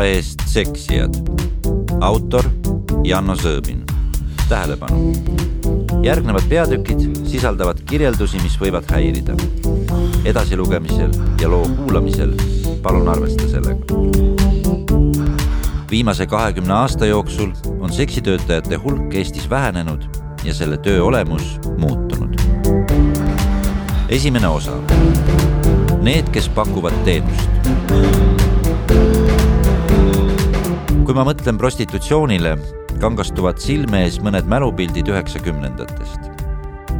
raha eest seksijad. autor Janno Sõõbin. tähelepanu. järgnevad peatükid sisaldavad kirjeldusi, mis võivad häirida. edasilugemisel ja loo kuulamisel palun arvesta sellega. viimase kahekümne aasta jooksul on seksitöötajate hulk Eestis vähenenud ja selle töö olemus muutunud. esimene osa. Need, kes pakuvad teenust kui ma mõtlen prostitutsioonile, kangastuvad silme ees mõned mälupildid üheksakümnendatest.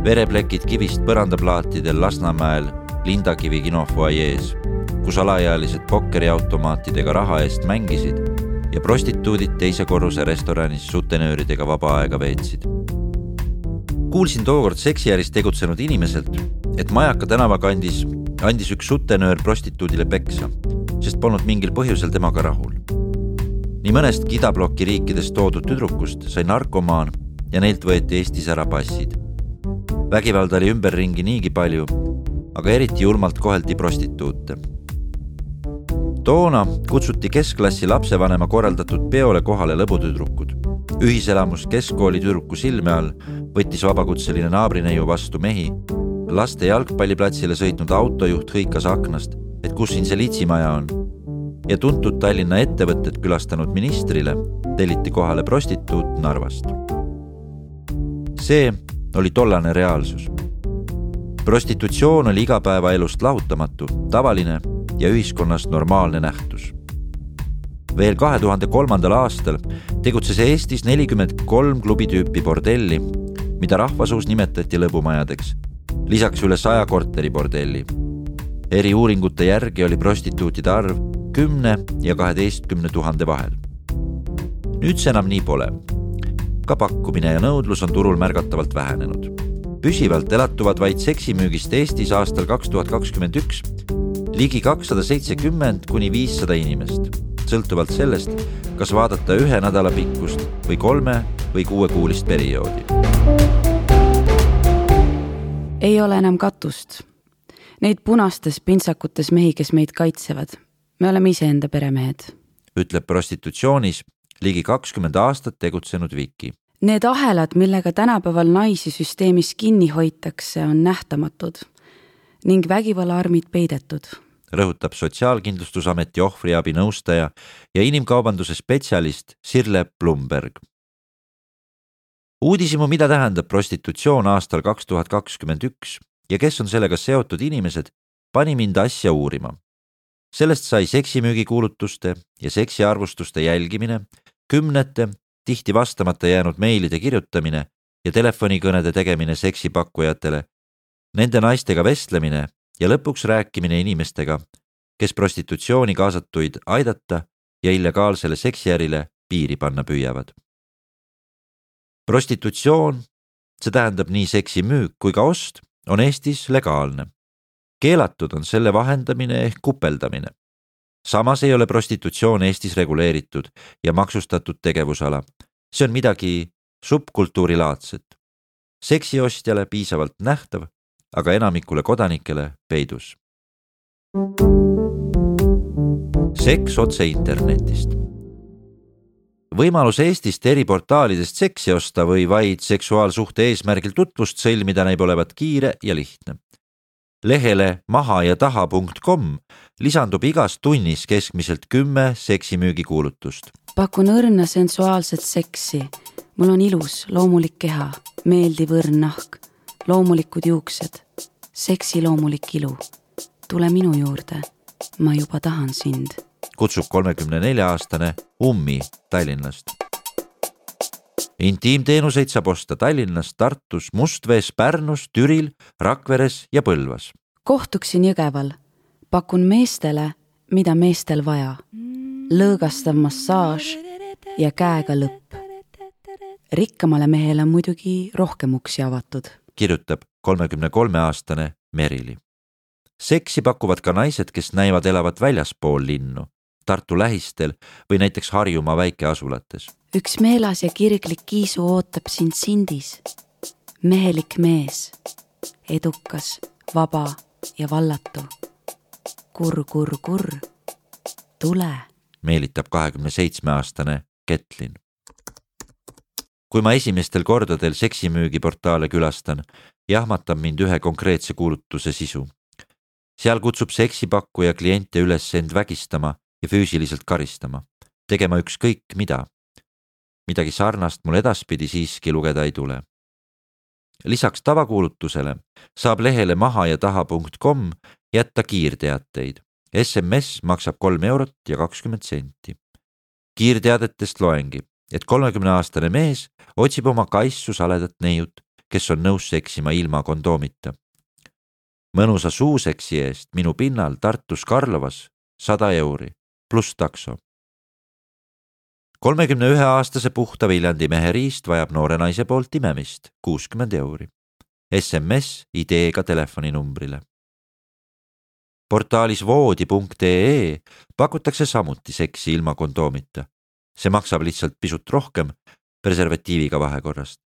vereplekid kivist põrandaplaatidel Lasnamäel Lindakivi kinofuajees, kus alaealised pokkeriautomaatidega raha eest mängisid ja prostituudid teise korruse restoranis sutenööridega vaba aega veetsid. kuulsin tookord seksiäris tegutsenud inimeselt, et Majaka tänava kandis andis üks sutenöör prostituudile peksa, sest polnud mingil põhjusel temaga rahul nii mõnestki idabloki riikidest toodud tüdrukust sai narkomaan ja neilt võeti Eestis ära passid. vägivalda oli ümberringi niigi palju, aga eriti julmalt koheldi prostituute. toona kutsuti keskklassi lapsevanema korraldatud peole kohale lõbutüdrukud. ühiselamus keskkooli tüdruku silme all võttis vabakutseline naabrineiu vastu mehi. laste jalgpalliplatsile sõitnud autojuht hõikas aknast, et kus siin see litsimaja on ja tuntud Tallinna ettevõtted külastanud ministrile telliti kohale prostituut Narvast. see oli tollane reaalsus. prostitutsioon oli igapäevaelust lahutamatu, tavaline ja ühiskonnas normaalne nähtus. veel kahe tuhande kolmandal aastal tegutses Eestis nelikümmend kolm klubi tüüpi bordelli, mida rahvasuus nimetati lõbumajadeks, lisaks üle saja korteribordelli. eriuuringute järgi oli prostituutide arv kümne ja kaheteistkümne tuhande vahel. nüüd see enam nii pole. ka pakkumine ja nõudlus on turul märgatavalt vähenenud. püsivalt elatuvad vaid seksimüügist Eestis aastal kaks tuhat kakskümmend üks ligi kakssada seitsekümmend kuni viissada inimest, sõltuvalt sellest, kas vaadata ühe nädala pikkust või kolme või kuuekuulist perioodi. ei ole enam katust. Neid punastes pintsakutes mehi, kes meid kaitsevad me oleme iseenda peremehed. ütleb prostitutsioonis ligi kakskümmend aastat tegutsenud Viki. Need ahelad, millega tänapäeval naisi süsteemis kinni hoitakse, on nähtamatud ning vägivallaarmid peidetud. rõhutab Sotsiaalkindlustusameti ohvriabi nõustaja ja inimkaubanduse spetsialist Sirle Blumberg. uudishimu, mida tähendab prostitutsioon aastal kaks tuhat kakskümmend üks ja kes on sellega seotud inimesed, pani mind asja uurima sellest sai seksimüügikuulutuste ja seksiarvustuste jälgimine, kümnete, tihti vastamata jäänud meilide kirjutamine ja telefonikõnede tegemine seksipakkujatele, nende naistega vestlemine ja lõpuks rääkimine inimestega, kes prostitutsiooni kaasatuid aidata ja illegaalsele seksiärile piiri panna püüavad. prostitutsioon, see tähendab nii seksimüük kui ka ost, on Eestis legaalne keelatud on selle vahendamine ehk kupeldamine. samas ei ole prostitutsioon Eestis reguleeritud ja maksustatud tegevusala. see on midagi subkultuurilaadset. seksiostjale piisavalt nähtav, aga enamikule kodanikele peidus. seks otse internetist võimalus Eestist eri portaalidest seksi osta või vaid seksuaalsuhte eesmärgil tutvust sõlmida näib olevat kiire ja lihtne lehele maha ja taha.com lisandub igas tunnis keskmiselt kümme seksimüügikuulutust. pakun õrna sensuaalset seksi. mul on ilus loomulik keha, meeldiv õrn nahk, loomulikud juuksed, seksi loomulik ilu. tule minu juurde, ma juba tahan sind. kutsub kolmekümne nelja aastane Ummi Tallinnast intiimteenuseid saab osta Tallinnas, Tartus, Mustvees, Pärnus, Türil, Rakveres ja Põlvas. kohtuksin Jõgeval, pakun meestele, mida meestel vaja. lõõgastav massaaž ja käega lõpp. rikkamale mehele on muidugi rohkem uksi avatud. kirjutab kolmekümne kolme aastane Merili. seksi pakuvad ka naised, kes näivad elavat väljaspool linnu Tartu lähistel või näiteks Harjumaa väikeasulates. Üks meelas ja kirglik kiisu ootab sind sindis. mehelik mees, edukas, vaba ja vallatu. kurr, kurr, kurr, tule, meelitab kahekümne seitsme aastane Ketlin. kui ma esimestel kordadel seksimüügiportaale külastan, jahmatab mind ühe konkreetse kuulutuse sisu. seal kutsub seksipakkuja kliente üles end vägistama ja füüsiliselt karistama, tegema ükskõik mida. Midagi sarnast mul edaspidi siiski lugeda ei tule lisaks tavakuulutusele saab lehele maha ja taha.com jätta kiirteateid. SMS maksab kolm eurot ja kakskümmend senti. kiirteadetest loengi, et kolmekümne aastane mees otsib oma kaissu saledat neiut, kes on nõus seksima ilma kondoomita. mõnusa suuseksi eest minu pinnal Tartus Karlovas sada euri pluss takso kolmekümne ühe aastase puhta Viljandi mehe riist vajab noore naise poolt imemist, kuuskümmend euri. SMS ideega telefoninumbrile. portaalis voodi.ee pakutakse samuti seksi ilma kondoomita. see maksab lihtsalt pisut rohkem preservatiiviga vahekorrast.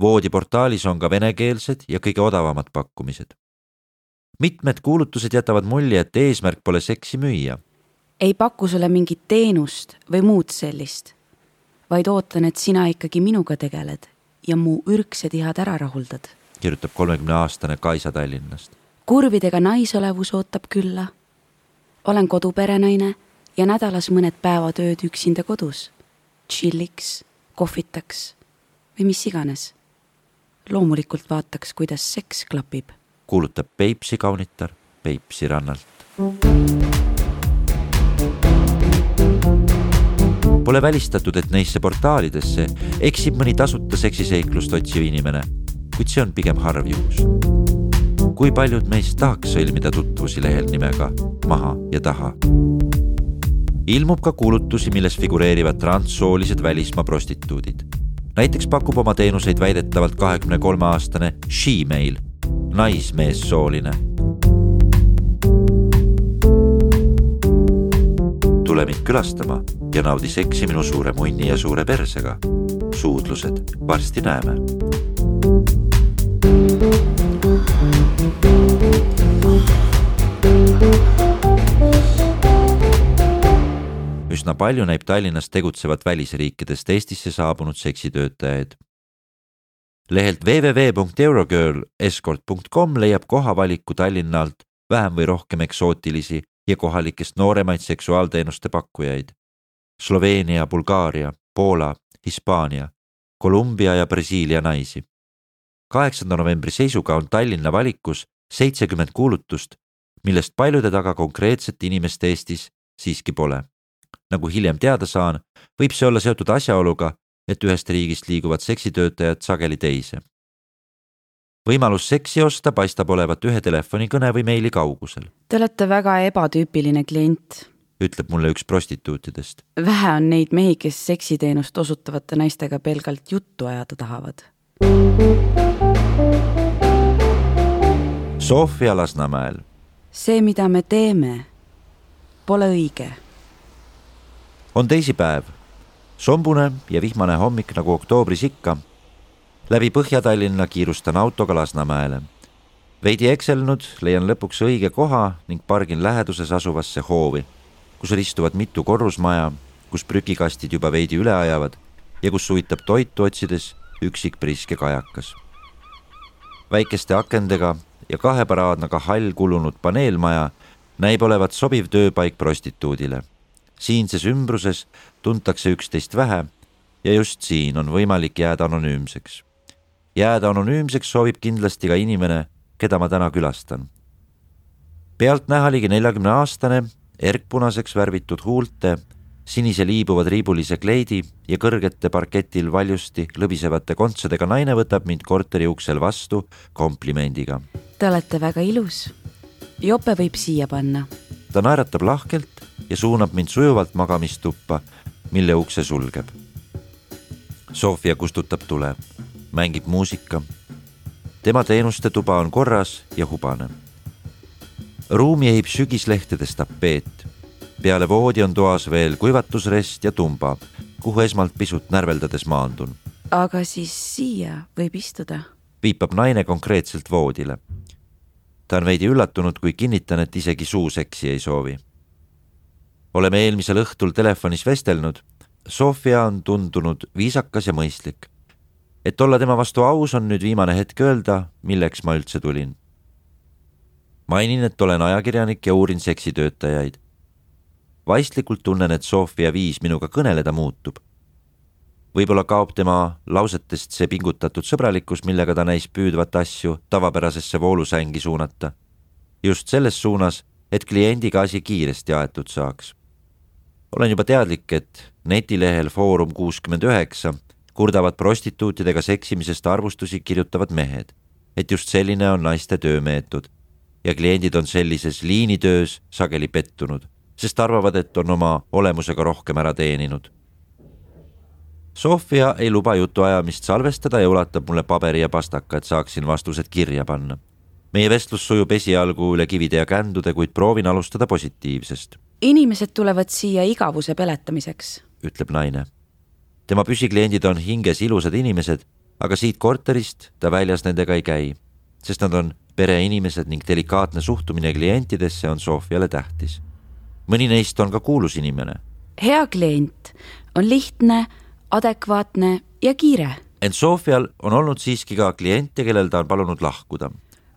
voodiportaalis on ka venekeelsed ja kõige odavamad pakkumised. mitmed kuulutused jätavad mulje, et eesmärk pole seksi müüa ei paku sulle mingit teenust või muud sellist, vaid ootan, et sina ikkagi minuga tegeled ja mu ürgsed ihad ära rahuldad. kirjutab kolmekümne aastane Kaisa Tallinnast. kurvidega naisolevus ootab külla. olen koduperenaine ja nädalas mõned päevad ööd üksinda kodus. Chilliks, kohvitaks või mis iganes. loomulikult vaataks, kuidas seks klapib. kuulutab Peipsi kaunitar Peipsi rannalt. Pole välistatud, et neisse portaalidesse eksib mõni tasuta seksiseiklust otsiv inimene, kuid see on pigem harv juhus. kui paljud meist tahaks sõlmida tutvusi lehel nimega Maha ja taha? ilmub ka kuulutusi, milles figureerivad transsoolised välismaa prostituudid. näiteks pakub oma teenuseid väidetavalt kahekümne kolme aastane She-Mail, naismeessooline tule mind külastama ja naudi seksi minu suure munni ja suure persega. suudlused, varsti näeme. üsna palju näib Tallinnas tegutsevat välisriikidest Eestisse saabunud seksitöötajaid. lehelt www.eurogirlescort.com leiab kohavaliku Tallinnalt vähem või rohkem eksootilisi ja kohalikest nooremaid seksuaalteenuste pakkujaid. Sloveenia, Bulgaaria, Poola, Hispaania, Kolumbia ja Brasiilia naisi. kaheksanda novembri seisuga on Tallinna valikus seitsekümmend kuulutust, millest paljude taga konkreetset inimest Eestis siiski pole. nagu hiljem teada saan, võib see olla seotud asjaoluga, et ühest riigist liiguvad seksitöötajad sageli teise võimalus seksi osta paistab olevat ühe telefonikõne või meili kaugusel. Te olete väga ebatüüpiline klient, ütleb mulle üks prostituutidest. vähe on neid mehi, kes seksiteenust osutavate naistega pelgalt juttu ajada tahavad. Sofia Lasnamäel. see, mida me teeme, pole õige. on teisipäev, sombune ja vihmane hommik nagu oktoobris ikka läbi Põhja-Tallinna kiirustan autoga Lasnamäele. veidi ekselnud leian lõpuks õige koha ning pargin läheduses asuvasse hoovi, kus ristuvad mitu korrusmaja, kus prügikastid juba veidi üle ajavad ja kus suitab toitu otsides üksik priske kajakas. väikeste akendega ja kaheparaadnaga hall kulunud paneelmaja näib olevat sobiv tööpaik prostituudile. siinses ümbruses tuntakse üksteist vähe ja just siin on võimalik jääda anonüümseks jääda anonüümseks soovib kindlasti ka inimene, keda ma täna külastan. pealtnäha ligi neljakümne aastane, erkpunaseks värvitud huulte, sinise liibuva triibulise kleidi ja kõrgete parketil valjusti lõbisevate kontsadega naine võtab mind korteri uksel vastu komplimendiga. Te olete väga ilus. jope võib siia panna. ta naeratab lahkelt ja suunab mind sujuvalt magamistuppa, mille ukse sulgeb. Sofia kustutab tule mängib muusika. tema teenuste tuba on korras ja hubane. Ruumi ehib sügislehtedes tapeet. peale voodi on toas veel kuivatusrest ja tumba, kuhu esmalt pisut närveldades maandun. aga siis siia võib istuda? viipab naine konkreetselt voodile. ta on veidi üllatunud, kui kinnitan, et isegi suuseksi ei soovi. oleme eelmisel õhtul telefonis vestelnud. Sofia on tundunud viisakas ja mõistlik. et olla tema vastu aus, on nüüd viimane hetk öelda, milleks ma üldse tulin. Mainin, et olen ajakirjanik ja uurin seksitöötajaid. vaistlikult tunnen, et Sofia viis minuga kõneleda muutub võib-olla kaob tema lausetest see pingutatud sõbralikkus, millega ta näis püüdvat asju tavapärasesse voolusängi suunata. just selles suunas, et kliendiga asi kiiresti aetud saaks. olen juba teadlik, et netilehel Foorum kuuskümmend üheksa kurdavad prostituutidega seksimisest arvustusi kirjutavad mehed, et just selline on naiste töömeetod ja kliendid on sellises liinitöös sageli pettunud, sest arvavad, et on oma olemusega rohkem ära teeninud Sofia ei luba jutuajamist salvestada ja ulatab mulle paberi ja pastaka, et saaksin vastused kirja panna. meie vestlus sujub esialgu üle kivide ja kändude, kuid proovin alustada positiivsest. inimesed tulevad siia igavuse peletamiseks, ütleb naine. tema püsikliendid on hinges ilusad inimesed, aga siit korterist ta väljas nendega ei käi, sest nad on pereinimesed ning delikaatne suhtumine klientidesse on Sofiale tähtis. mõni neist on ka kuulus inimene. hea klient on lihtne adekvaatne ja kiire. ent Sofial on olnud siiski ka kliente, kellel ta on palunud lahkuda.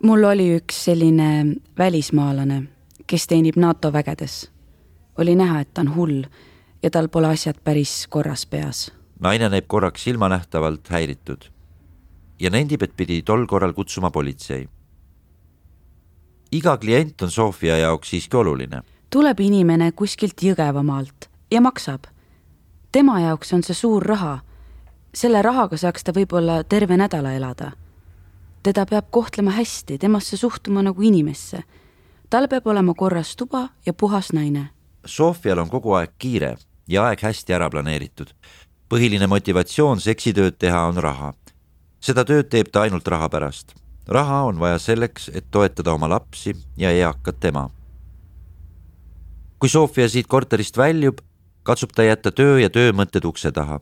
mul oli üks selline välismaalane, kes teenib NATO vägedes. oli näha, et ta on hull ja tal pole asjad päris korras peas. naine näib korraks silmanähtavalt häiritud ja nendib, et pidi tol korral kutsuma politsei. Iga klient on Sofia jaoks siiski oluline. tuleb inimene kuskilt Jõgevamaalt ja maksab tema jaoks on see suur raha. selle rahaga saaks ta võib-olla terve nädala elada. teda peab kohtlema hästi, temasse suhtuma nagu inimesse. tal peab olema korras tuba ja puhas naine. Sofial on kogu aeg kiire ja aeg hästi ära planeeritud. põhiline motivatsioon seksitööd teha on raha. seda tööd teeb ta ainult raha pärast. Raha on vaja selleks, et toetada oma lapsi ja eakat ema kui Sofia siit korterist väljub, katsub ta jätta töö ja töömõtted ukse taha.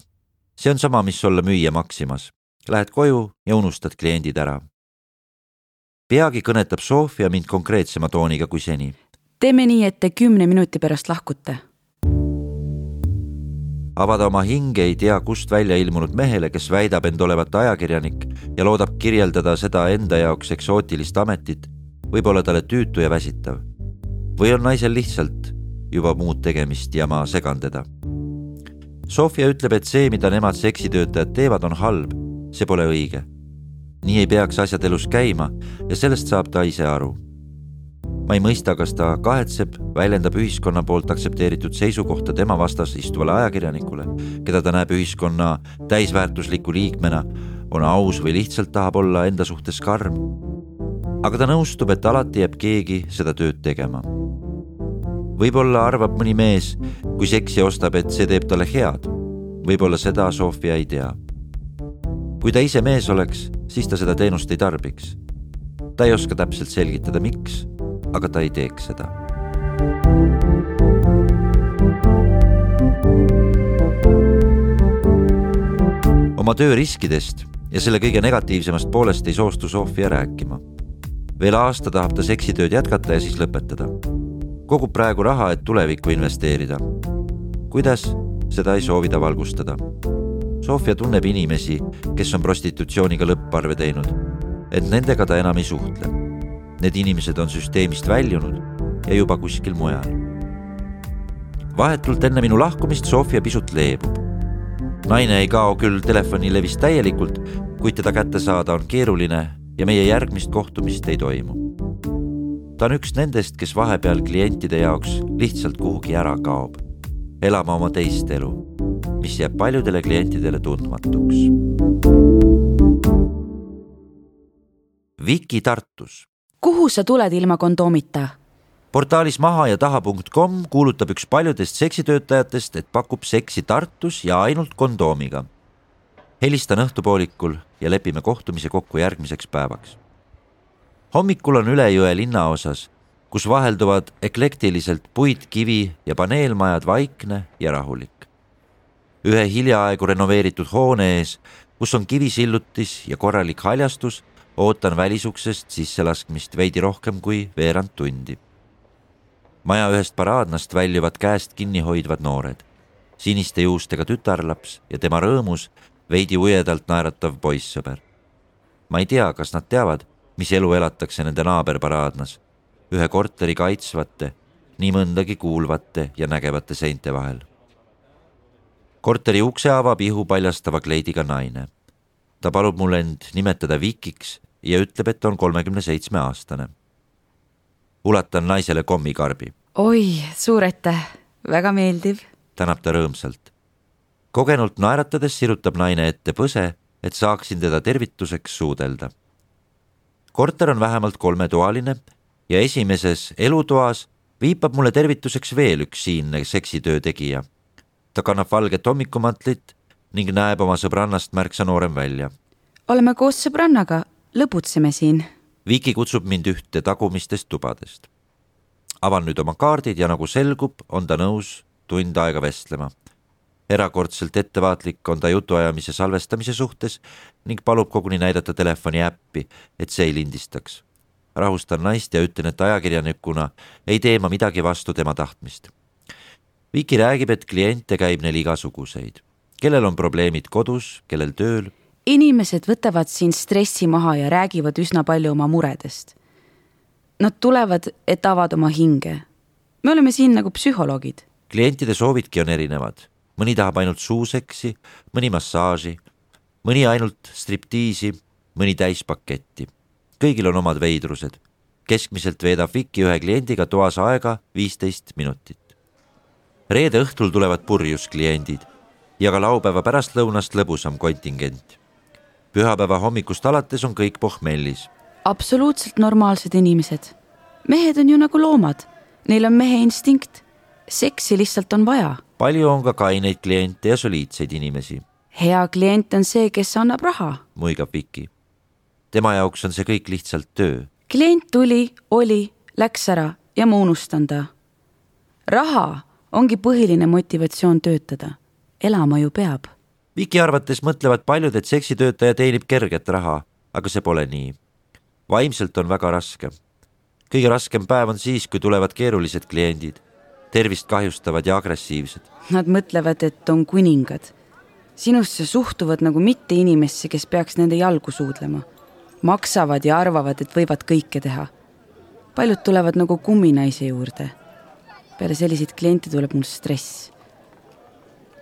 see on sama, mis olla müüja Maximas. Lähed koju ja unustad kliendid ära. peagi kõnetab Sofia mind konkreetsema tooniga kui seni. teeme nii, et te kümne minuti pärast lahkute. Avada oma hinge ei tea kust välja ilmunud mehele, kes väidab end olevat ajakirjanik ja loodab kirjeldada seda enda jaoks eksootilist ametit, võib olla talle tüütu ja väsitav. või on naisel lihtsalt juba muud tegemist ja ma segan teda. Sofia ütleb, et see, mida nemad seksitöötajad teevad, on halb. see pole õige. nii ei peaks asjad elus käima ja sellest saab ta ise aru. Ma ei mõista, kas ta kahetseb, väljendab ühiskonna poolt aktsepteeritud seisukohta tema vastas istuvale ajakirjanikule, keda ta näeb ühiskonna täisväärtusliku liikmena, on aus või lihtsalt tahab olla enda suhtes karm. aga ta nõustub, et alati jääb keegi seda tööd tegema võib-olla arvab mõni mees, kui seksi ostab, et see teeb talle head. võib-olla seda Sofia ei tea. kui ta ise mees oleks, siis ta seda teenust ei tarbiks. ta ei oska täpselt selgitada, miks, aga ta ei teeks seda. oma töö riskidest ja selle kõige negatiivsemast poolest ei soostu Sofia rääkima. veel aasta tahab ta seksitööd jätkata ja siis lõpetada kogub praegu raha, et tulevikku investeerida. kuidas, seda ei soovi ta valgustada. Sofia tunneb inimesi, kes on prostitutsiooniga lõpparve teinud, et nendega ta enam ei suhtle. Need inimesed on süsteemist väljunud ja juba kuskil mujal. vahetult enne minu lahkumist Sofia pisut leebub. naine ei kao küll telefonilevist täielikult, kuid teda kätte saada on keeruline ja meie järgmist kohtumist ei toimu ta on üks nendest, kes vahepeal klientide jaoks lihtsalt kuhugi ära kaob, elama oma teist elu, mis jääb paljudele klientidele tundmatuks. Viki Tartus. Kuhu sa tuled ilma kondoomita? portaalis maha ja taha.com kuulutab üks paljudest seksitöötajatest, et pakub seksi Tartus ja ainult kondoomiga. helistan õhtupoolikul ja lepime kohtumise kokku järgmiseks päevaks hommikul on üle jõe linnaosas, kus vahelduvad eklektiliselt puit, kivi ja paneelmajad vaikne ja rahulik. ühe hiljaaegu renoveeritud hoone ees, kus on kivisillutis ja korralik haljastus, ootan välisuksest sisselaskmist veidi rohkem kui veerand tundi. maja ühest paraadnast väljuvad käest kinni hoidvad noored, siniste juustega tütarlaps ja tema rõõmus veidi ujedalt naeratav poissõber. ma ei tea, kas nad teavad, mis elu elatakse nende naaberparaadnas, ühe korteri kaitsvate, nii mõndagi kuulvate ja nägevate seinte vahel. korteri ukse avab ihu paljastava kleidiga naine. ta palub mul end nimetada Vikiks ja ütleb, et on kolmekümne seitsme aastane. ulatan naisele kommikarbi. oi, suur aitäh, väga meeldiv. tänab ta rõõmsalt. kogenult naeratades sirutab naine ette põse, et saaksin teda tervituseks suudelda. korter on vähemalt kolmetoaline ja esimeses elutoas viipab mulle tervituseks veel üks siinne seksitöö tegija. ta kannab valget hommikumantlit ning näeb oma sõbrannast märksa noorem välja. oleme koos sõbrannaga, lõbutseme siin. Viki kutsub mind ühte tagumistest tubadest. avan nüüd oma kaardid ja nagu selgub, on ta nõus tund aega vestlema. erakordselt ettevaatlik on ta jutuajamise salvestamise suhtes ning palub koguni näidata telefoni äppi, et see ei lindistaks. rahustan naist ja ütlen, et ajakirjanikuna ei tee ma midagi vastu tema tahtmist. Viki räägib, et kliente käib neil igasuguseid, kellel on probleemid kodus, kellel tööl inimesed võtavad siin stressi maha ja räägivad üsna palju oma muredest. Nad tulevad, et avada oma hinge. me oleme siin nagu psühholoogid. klientide soovidki on erinevad, mõni tahab ainult suuseksi, mõni massaaži, mõni ainult striptiisi, mõni täispaketti. kõigil on omad veidrused. keskmiselt veedab Viki ühe kliendiga toas aega viisteist minutit. reede õhtul tulevad purjus kliendid ja ka laupäeva pärastlõunast lõbusam kontingent pühapäeva hommikust alates on kõik pohmellis. absoluutselt normaalsed inimesed. mehed on ju nagu loomad, neil on mehe instinkt. seksi lihtsalt on vaja. palju on ka kaineid kliente ja soliidseid inimesi. hea klient on see, kes annab raha, muigab Viki. tema jaoks on see kõik lihtsalt töö. klient tuli, oli, läks ära ja ma unustan ta. raha ongi põhiline motivatsioon töötada. elama ju peab Viki arvates mõtlevad paljud, et seksitöötaja teenib kerget raha, aga see pole nii. vaimselt on väga raske. kõige raskem päev on siis, kui tulevad keerulised kliendid, tervist kahjustavad ja agressiivsed. Nad mõtlevad, et on kuningad. sinusse suhtuvad nagu mitte inimesse, kes peaks nende jalgu suudlema. maksavad ja arvavad, et võivad kõike teha. paljud tulevad nagu kumminaise juurde. peale selliseid kliente tuleb mul stress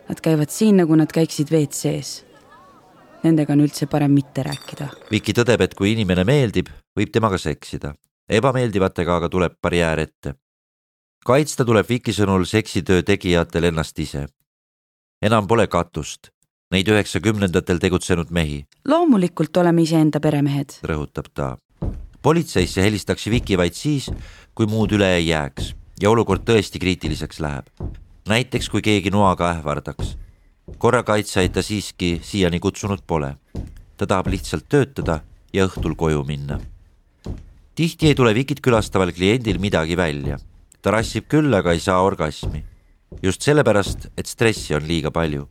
Nad käivad siin, nagu nad käiksid WC-s. Nendega on üldse parem mitte rääkida. Viki tõdeb, et kui inimene meeldib, võib temaga seksida. ebameeldivatega aga tuleb barjäär ette. kaitsta tuleb Viki sõnul seksitöö tegijatel ennast ise. enam pole katust, neid üheksakümnendatel tegutsenud mehi. loomulikult oleme iseenda peremehed, rõhutab ta. politseisse helistaks Viki vaid siis, kui muud üle ei jääks ja olukord tõesti kriitiliseks läheb näiteks kui keegi noaga ähvardaks. korrakaitsjaid ta siiski siiani kutsunud pole. ta tahab lihtsalt töötada ja õhtul koju minna. tihti ei tule Vikit külastaval kliendil midagi välja. ta rassib küll, aga ei saa orgasmi. just sellepärast, et stressi on liiga palju.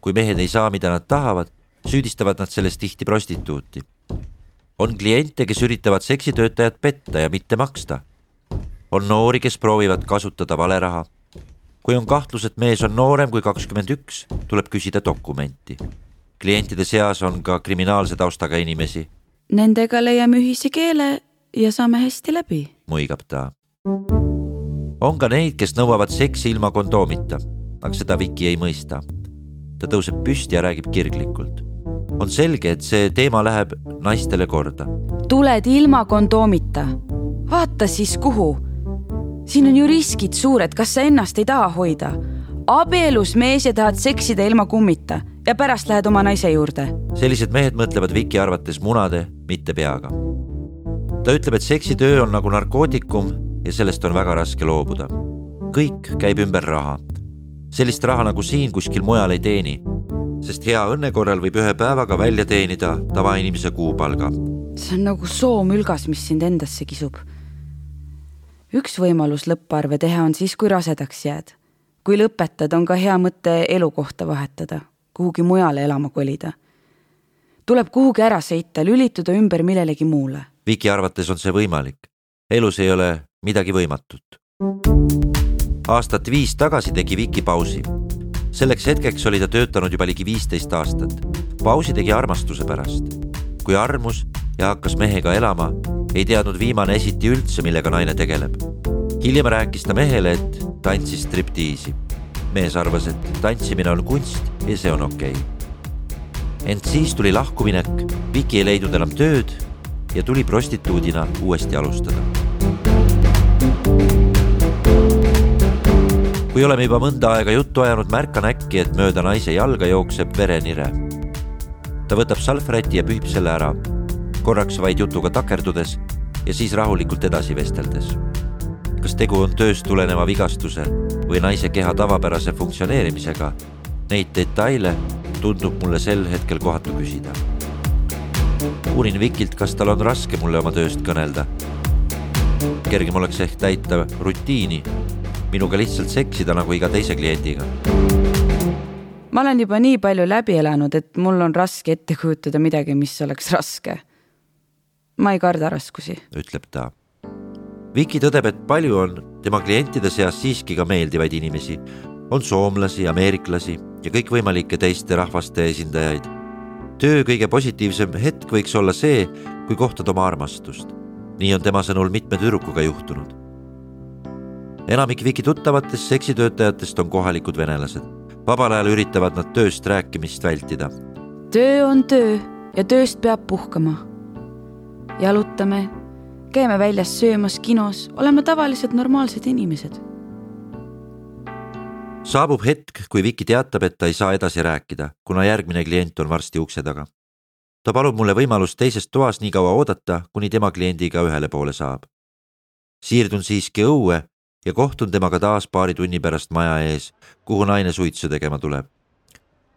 kui mehed ei saa, mida nad tahavad, süüdistavad nad selles tihti prostituuti. on kliente, kes üritavad seksitöötajat petta ja mitte maksta. on noori, kes proovivad kasutada valeraha kui on kahtlus, et mees on noorem kui kakskümmend üks, tuleb küsida dokumenti. klientide seas on ka kriminaalse taustaga inimesi. Nendega leiame ühise keele ja saame hästi läbi, muigab ta. on ka neid, kes nõuavad seksi ilma kondoomita, aga seda Viki ei mõista. ta tõuseb püsti ja räägib kirglikult. on selge, et see teema läheb naistele korda. tuled ilma kondoomita, vaata siis kuhu siin on ju riskid suured, kas sa ennast ei taha hoida? abielus mees ja tahad seksida ilma kummita ja pärast lähed oma naise juurde. sellised mehed mõtlevad Viki arvates munade, mitte peaga. ta ütleb, et seksitöö on nagu narkootikum ja sellest on väga raske loobuda. kõik käib ümber raha. sellist raha nagu siin kuskil mujal ei teeni, sest hea õnne korral võib ühe päevaga välja teenida tavainimese kuupalga. see on nagu soomülgas, mis sind endasse kisub üks võimalus lõpparve teha on siis, kui rasedaks jääd. kui lõpetad, on ka hea mõte elukohta vahetada, kuhugi mujale elama kolida. tuleb kuhugi ära sõita, lülituda ümber millelegi muule. Viki arvates on see võimalik. elus ei ole midagi võimatut. aastat viis tagasi tegi Viki pausi. selleks hetkeks oli ta töötanud juba ligi viisteist aastat. pausi tegi armastuse pärast. kui armus ja hakkas mehega elama, ei teadnud viimane esiti üldse, millega naine tegeleb. hiljem rääkis ta mehele, et tantsis striptiisi. mees arvas, et tantsimine on kunst ja see on okei okay ent siis tuli lahkuminek, Viki ei leidnud enam tööd ja tuli prostituudina uuesti alustada. kui oleme juba mõnda aega juttu ajanud, märkan äkki, et mööda naise jalga jookseb verenire. ta võtab salvräti ja pühib selle ära, korraks vaid jutuga takerdudes ja siis rahulikult edasi vesteldes. kas tegu on tööst tuleneva vigastuse või naise keha tavapärase funktsioneerimisega, neid detaile tundub mulle sel hetkel kohatu küsida. uurin Vikilt, kas tal on raske mulle oma tööst kõnelda. kergem oleks ehk täita rutiini, minuga lihtsalt seksida nagu iga teise kliendiga. ma olen juba nii palju läbi elanud, et mul on raske ette kujutada midagi, mis oleks raske. Ma ei karda raskusi, ütleb ta. Viki tõdeb, et palju on tema klientide seas siiski ka meeldivaid inimesi, on soomlasi, ameeriklasi ja kõikvõimalike teiste rahvaste esindajaid. töö kõige positiivsem hetk võiks olla see, kui kohtad oma armastust. nii on tema sõnul mitme tüdrukuga juhtunud. enamik Viki tuttavatest seksitöötajatest on kohalikud venelased. vabal ajal üritavad nad tööst rääkimist vältida. töö on töö ja tööst peab puhkama. Jalutame, käime väljas söömas, kinos, oleme tavalised normaalsed inimesed saabub hetk, kui Viki teatab, et ta ei saa edasi rääkida, kuna järgmine klient on varsti ukse taga. ta palub mulle võimalust teises toas nii kaua oodata, kuni tema kliendiga ühele poole saab. siirdun siiski õue ja kohtun temaga taas paari tunni pärast maja ees, kuhu naine suitsu tegema tuleb.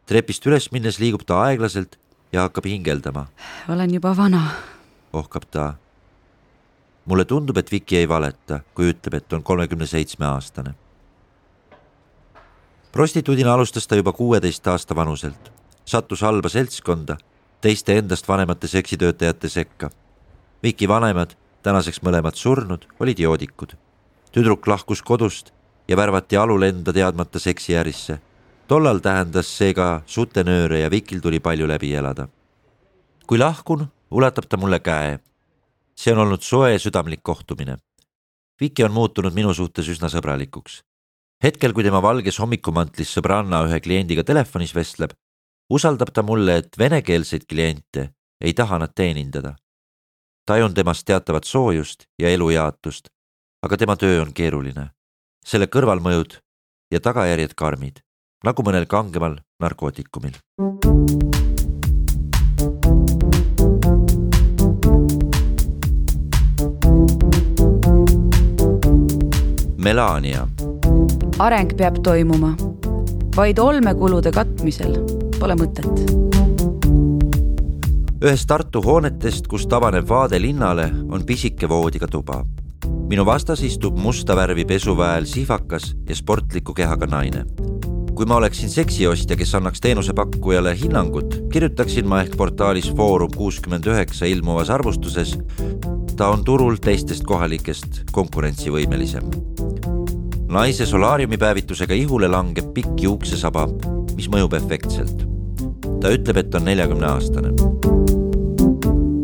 trepist üles minnes liigub ta aeglaselt ja hakkab hingeldama. olen juba vana, ohkab ta. mulle tundub, et Viki ei valeta, kui ütleb, et on kolmekümne seitsme aastane prostituudina alustas ta juba kuueteist aasta vanuselt, sattus halba seltskonda, teiste endast vanemate seksitöötajate sekka. Viki vanemad, tänaseks mõlemad surnud, olid joodikud. tüdruk lahkus kodust ja värvati alulenda teadmata seksiärisse. tollal tähendas see ka sutenööre ja Vikil tuli palju läbi elada. kui lahkun, ulatab ta mulle käe. see on olnud soe südamlik kohtumine. Viki on muutunud minu suhtes üsna sõbralikuks hetkel, kui tema valges hommikumantlis sõbranna ühe kliendiga telefonis vestleb, usaldab ta mulle, et venekeelseid kliente ei taha nad teenindada. tajun temast teatavat soojust ja elujaatust, aga tema töö on keeruline. selle kõrvalmõjud ja tagajärjed karmid, nagu mõnel kangemal narkootikumil. Melania areng peab toimuma. vaid olmekulude katmisel pole mõtet. ühes Tartu hoonetest, kust avaneb vaade linnale, on pisike voodiga tuba. minu vastas istub musta värvi pesuväel sihvakas ja sportliku kehaga naine. kui ma oleksin seksiostja, kes annaks teenusepakkujale hinnangut, kirjutaksin ma ehk portaalis Foorum kuuskümmend üheksa ilmuvas arvustuses. ta on turul teistest kohalikest konkurentsivõimelisem naise solaariumi päevitusega ihule langeb pikk juuksesaba, mis mõjub efektselt. ta ütleb, et on neljakümne aastane.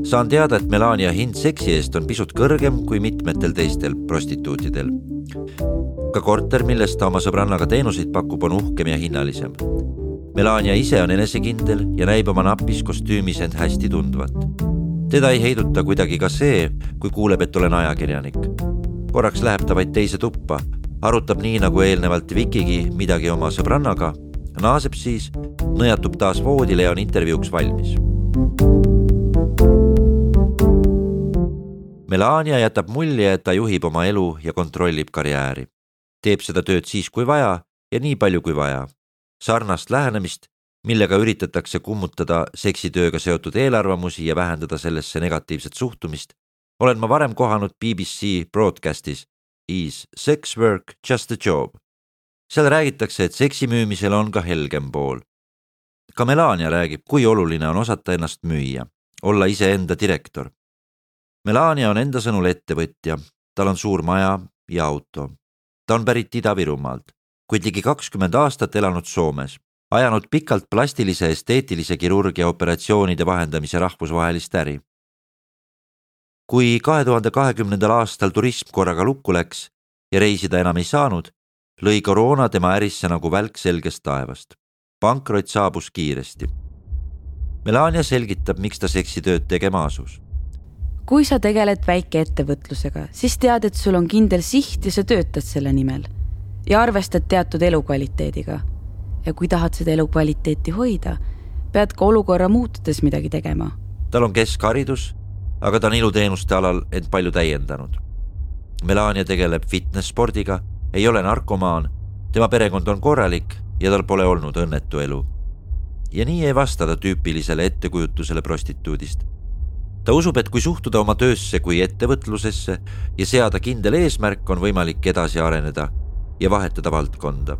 saan teada, et Melania hind seksi eest on pisut kõrgem kui mitmetel teistel prostituutidel. ka korter, milles ta oma sõbrannaga teenuseid pakub, on uhkem ja hinnalisem. Melania ise on enesekindel ja näib oma napis kostüümis end hästi tundvat. teda ei heiduta kuidagi ka see, kui kuuleb, et olen ajakirjanik korraks läheb ta vaid teise tuppa, arutab nii nagu eelnevalt Vikigi midagi oma sõbrannaga, naaseb siis, nõjatub taas voodile ja on intervjuuks valmis. Melania jätab mulje, et ta juhib oma elu ja kontrollib karjääri. teeb seda tööd siis, kui vaja ja nii palju kui vaja. sarnast lähenemist, millega üritatakse kummutada seksitööga seotud eelarvamusi ja vähendada sellesse negatiivset suhtumist, olen ma varem kohanud BBC broadcastis Is sex work just a job? seal räägitakse, et seksi müümisel on ka helgem pool. ka Melania räägib, kui oluline on osata ennast müüa, olla iseenda direktor. Melania on enda sõnul ettevõtja, tal on suur maja ja auto, ta on pärit Ida-Virumaalt, kuid ligi kakskümmend aastat elanud Soomes, ajanud pikalt plastilise esteetilise kirurgia operatsioonide vahendamise rahvusvahelist äri. Kui kahe tuhande kahekümnendal aastal turism korraga lukku läks ja reisida enam ei saanud, lõi koroona tema ärisse nagu välk selgest taevast. pankrot saabus kiiresti. Melania selgitab, miks ta seksitööd tegema asus kui sa tegeled väikeettevõtlusega, siis tead, et sul on kindel siht ja sa töötad selle nimel ja arvestad teatud elukvaliteediga. ja kui tahad seda elukvaliteeti hoida, pead ka olukorra muutudes midagi tegema. tal on keskharidus, aga ta on iluteenuste alal end palju täiendanud. Melania tegeleb fitness-spordiga, ei ole narkomaan, tema perekond on korralik ja tal pole olnud õnnetu elu. ja nii ei vasta ta tüüpilisele ettekujutusele prostituudist ta usub, et kui suhtuda oma töösse kui ettevõtlusesse ja seada kindel eesmärk, on võimalik edasi areneda ja vahetada valdkonda.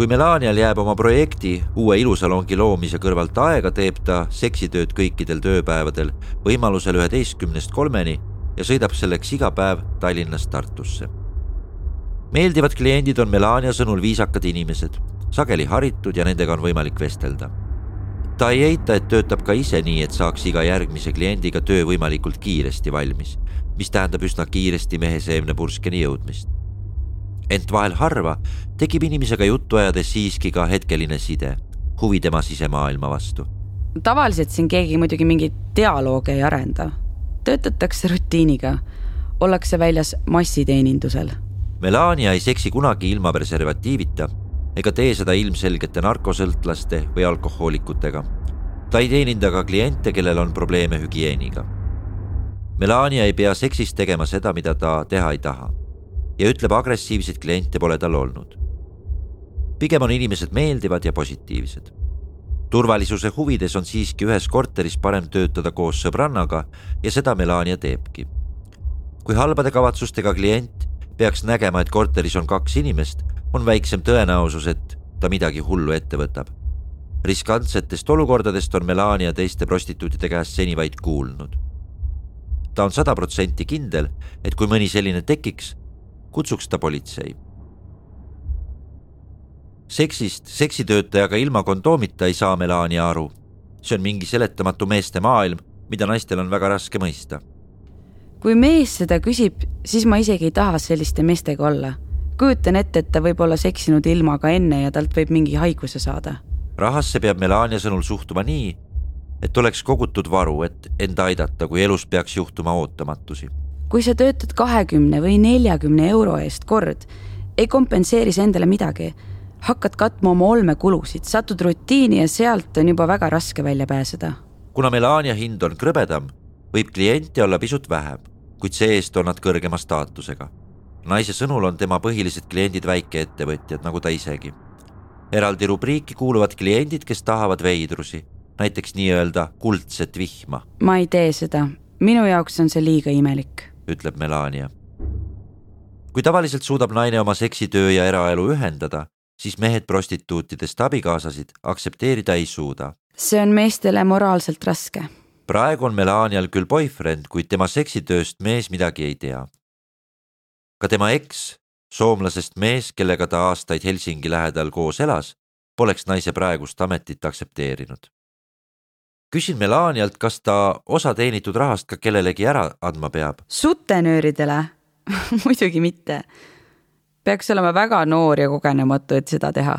Kui Melanial jääb oma projekti uue ilusalongi loomise kõrvalt aega, teeb ta seksitööd kõikidel tööpäevadel võimalusel üheteistkümnest kolmeni ja sõidab selleks iga päev Tallinnast Tartusse. meeldivad kliendid on Melania sõnul viisakad inimesed, sageli haritud ja nendega on võimalik vestelda ta ei eita, et töötab ka ise nii, et saaks iga järgmise kliendiga töö võimalikult kiiresti valmis, mis tähendab üsna kiiresti meheseemnepurskeni jõudmist. Ent vahel harva tekib inimesega juttu ajades siiski ka hetkeline side, huvi tema sisemaailma vastu. tavaliselt siin keegi muidugi mingeid dialoogi ei arenda, töötatakse rutiiniga, ollakse väljas massiteenindusel. Melania ei seksi kunagi ilma preservatiivita ega tee seda ilmselgete narkosõltlaste või alkohoolikutega. ta ei teeninda ka kliente, kellel on probleeme hügieeniga. Melania ei pea seksis tegema seda, mida ta teha ei taha ja ütleb, agressiivseid kliente pole tal olnud. pigem on inimesed meeldivad ja positiivsed. turvalisuse huvides on siiski ühes korteris parem töötada koos sõbrannaga ja seda Melania teebki. kui halbade kavatsustega klient peaks nägema, et korteris on kaks inimest, on väiksem tõenäosus, et ta midagi hullu ette võtab. riskantsetest olukordadest on Melania teiste prostituutide käest seni vaid kuulnud. ta on sada protsenti kindel, et kui mõni selline tekiks, kutsuks ta politsei. seksist seksitöötajaga ilma kondoomita ei saa Melania aru. see on mingi seletamatu meeste maailm, mida naistel on väga raske mõista. kui mees seda küsib, siis ma isegi ei taha selliste meestega olla kujutan ette, et ta võib olla seksinud ilmaga enne ja talt võib mingi haiguse saada. rahasse peab Melania sõnul suhtuma nii, et oleks kogutud varu, et end aidata, kui elus peaks juhtuma ootamatusi. Kui sa töötad kahekümne või neljakümne euro eest kord, ei kompenseeri sa endale midagi, hakkad katma oma olmekulusid, satud rutiini ja sealt on juba väga raske välja pääseda. kuna Melania hind on krõbedam, võib kliente olla pisut vähem, kuid see-eest on nad kõrgema staatusega naise sõnul on tema põhilised kliendid väikeettevõtjad, nagu ta isegi. eraldi rubriiki kuuluvad kliendid, kes tahavad veidrusi, näiteks nii-öelda kuldset vihma. ma ei tee seda, minu jaoks on see liiga imelik, ütleb Melania. kui tavaliselt suudab naine oma seksitöö ja eraelu ühendada, siis mehed prostituutidest abikaasasid aktsepteerida ei suuda. see on meestele moraalselt raske. praegu on Melanial küll boyfriend, kuid tema seksitööst mees midagi ei tea ka tema eks, soomlasest mees, kellega ta aastaid Helsingi lähedal koos elas, poleks naise praegust ametit aktsepteerinud. Küsin Melanialt, kas ta osa teenitud rahast ka kellelegi ära andma peab? sutenööridele muidugi mitte. peaks olema väga noor ja kogenematu, et seda teha.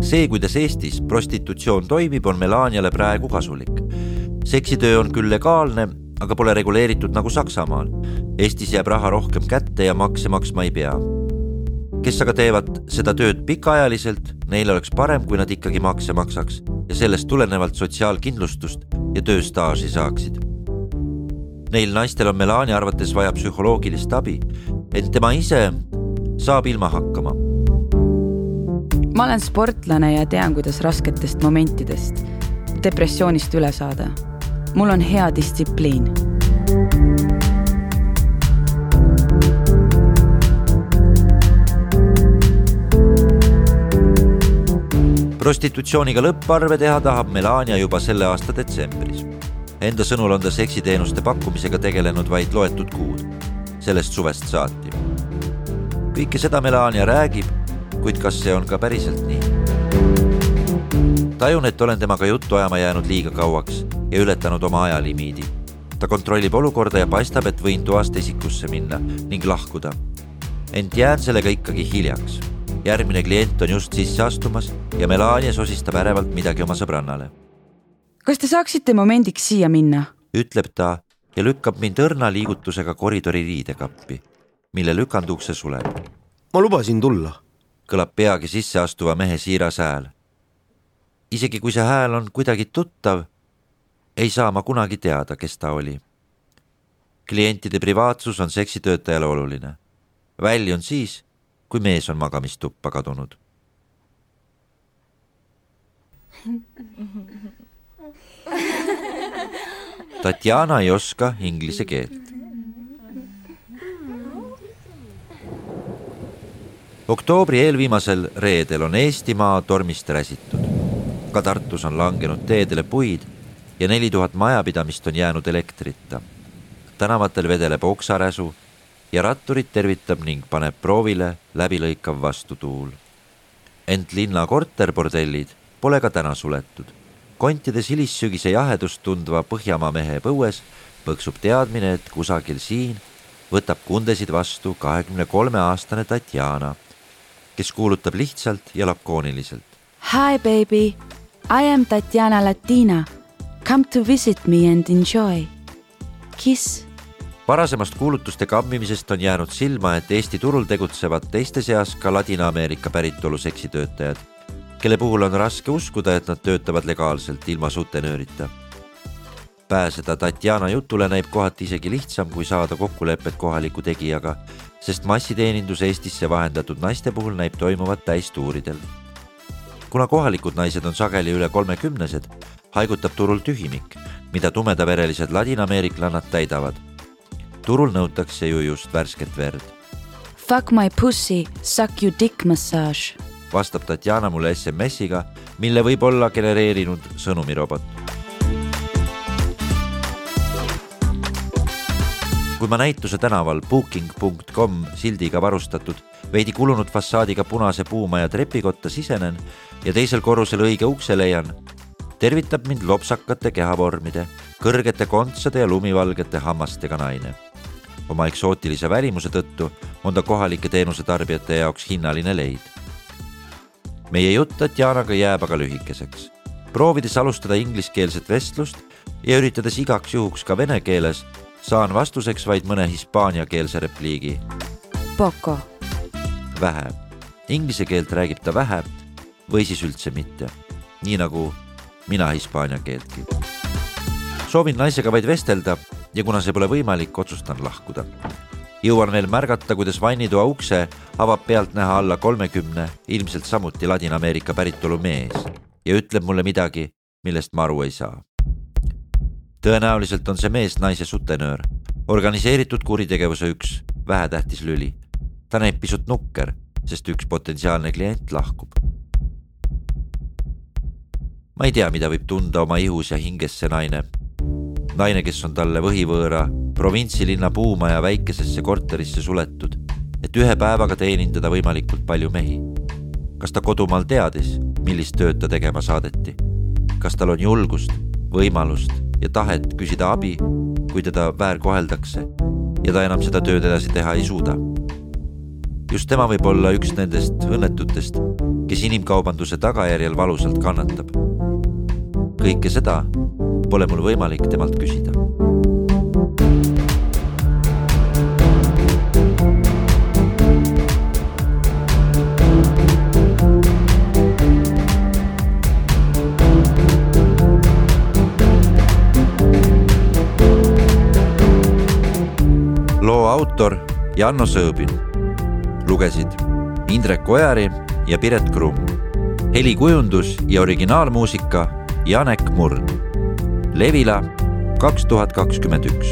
see, kuidas Eestis prostitutsioon toimib, on Melaniale praegu kasulik. seksitöö on küll legaalne aga pole reguleeritud nagu Saksamaal. Eestis jääb raha rohkem kätte ja makse maksma ei pea. Kes aga teevad seda tööd pikaajaliselt, neil oleks parem, kui nad ikkagi makse maksaks ja sellest tulenevalt sotsiaalkindlustust ja tööstaaži saaksid. Neil naistel on Melania arvates vaja psühholoogilist abi, ent tema ise saab ilma hakkama. ma olen sportlane ja tean, kuidas rasketest momentidest, depressioonist üle saada mul on hea distsipliin. Prostitutsiooniga lõpparve teha tahab Melania juba selle aasta detsembris. Enda sõnul on ta seksiteenuste pakkumisega tegelenud vaid loetud kuud. sellest suvest saati. kõike seda Melania räägib, kuid kas see on ka päriselt nii? tajun, et olen temaga juttu ajama jäänud liiga kauaks ja ületanud oma ajalimiidi. ta kontrollib olukorda ja paistab, et võin toast esikusse minna ning lahkuda. ent jään sellega ikkagi hiljaks. Järgmine klient on just sisse astumas ja Melania sosistab ärevalt midagi oma sõbrannale. kas te saaksite momendiks siia minna? ütleb ta ja lükkab mind õrna liigutusega koridori riidekappi, mille lükandukse suleb. ma lubasin tulla, kõlab peagi sisse astuva mehe siiras hääl. isegi kui see hääl on kuidagi tuttav, ei saa ma kunagi teada, kes ta oli. klientide privaatsus on seksitöötajale oluline. väljun siis, kui mees on magamistuppa kadunud Tatjana ei oska inglise keelt. oktoobri eelviimasel reedel on Eestimaa tormist räsitud. ka Tartus on langenud teedele puid ja neli tuhat majapidamist on jäänud elektrita. tänavatel vedeleb oksaräsu ja ratturit tervitab ning paneb proovile läbilõikav vastutuul. ent linna korterbordellid pole ka täna suletud kontides hilissügise jahedust tundva Põhjamaa mehe põues põksub teadmine, et kusagil siin võtab kundesid vastu kahekümne kolme aastane Tatjana, kes kuulutab lihtsalt ja lakooniliselt. Hi baby, I am Tatjana Latina. Come to visit me and enjoy. Kiss. Varasemast kuulutuste kammimisest on jäänud silma, et Eesti turul tegutsevad teiste seas ka Ladina-Ameerika päritolu seksitöötajad kelle puhul on raske uskuda, et nad töötavad legaalselt ilma sutenöörita. pääseda Tatjana jutule näib kohati isegi lihtsam, kui saada kokkulepet kohaliku tegijaga, sest massiteenindus Eestisse vahendatud naiste puhul näib toimuvat täistuuridel. kuna kohalikud naised on sageli üle kolmekümnesed, haigutab turul tühimik, mida tumedaverelised ladinaameeriklannad täidavad. Turul nõutakse ju just värsket verd. Fuck my pussy, suck you dick massage vastab Tatjana mulle SMS-iga, mille võib olla genereerinud sõnumirobot. kui ma näituse tänaval booking.com sildiga varustatud veidi kulunud fassaadiga punase puumaja trepikotta sisenen ja teisel korrusel õige ukse leian, tervitab mind lopsakate kehavormide, kõrgete kontsade ja lumivalgete hammastega naine. Oma eksootilise välimuse tõttu on ta kohalike teenusetarbijate jaoks hinnaline leid meie jutt Tatjanaga jääb aga lühikeseks. proovides alustada ingliskeelset vestlust ja üritades igaks juhuks ka vene keeles, saan vastuseks vaid mõne hispaaniakeelse repliigi. Poco. vähe. Inglise keelt räägib ta vähe või siis üldse mitte. nii nagu mina hispaania keeltki. soovin naisega vaid vestelda ja kuna see pole võimalik, otsustan lahkuda jõuan veel märgata, kuidas vannitoa ukse avab pealtnäha alla kolmekümne, ilmselt samuti Ladina-Ameerika päritolu mees ja ütleb mulle midagi, millest ma aru ei saa. tõenäoliselt on see mees naise sutenöör, organiseeritud kuritegevuse üks vähetähtis lüli. ta näib pisut nukker, sest üks potentsiaalne klient lahkub. ma ei tea, mida võib tunda oma ihus ja hinges see naine. Naine, kes on talle võhivõõra provintsilinna puumaja väikesesse korterisse suletud, et ühe päevaga teenindada võimalikult palju mehi. kas ta kodumaal teadis, millist tööd ta tegema saadeti? kas tal on julgust, võimalust ja tahet küsida abi, kui teda väärkoheldakse ja ta enam seda tööd edasi teha ei suuda? just tema võib olla üks nendest õnnetutest, kes inimkaubanduse tagajärjel valusalt kannatab. kõike seda pole mul võimalik temalt küsida autor Janno Sõõbin. lugesid Indrek Ojari ja Piret Krumm. helikujundus ja originaalmuusika Janek Murd. Levila kaks tuhat kakskümmend üks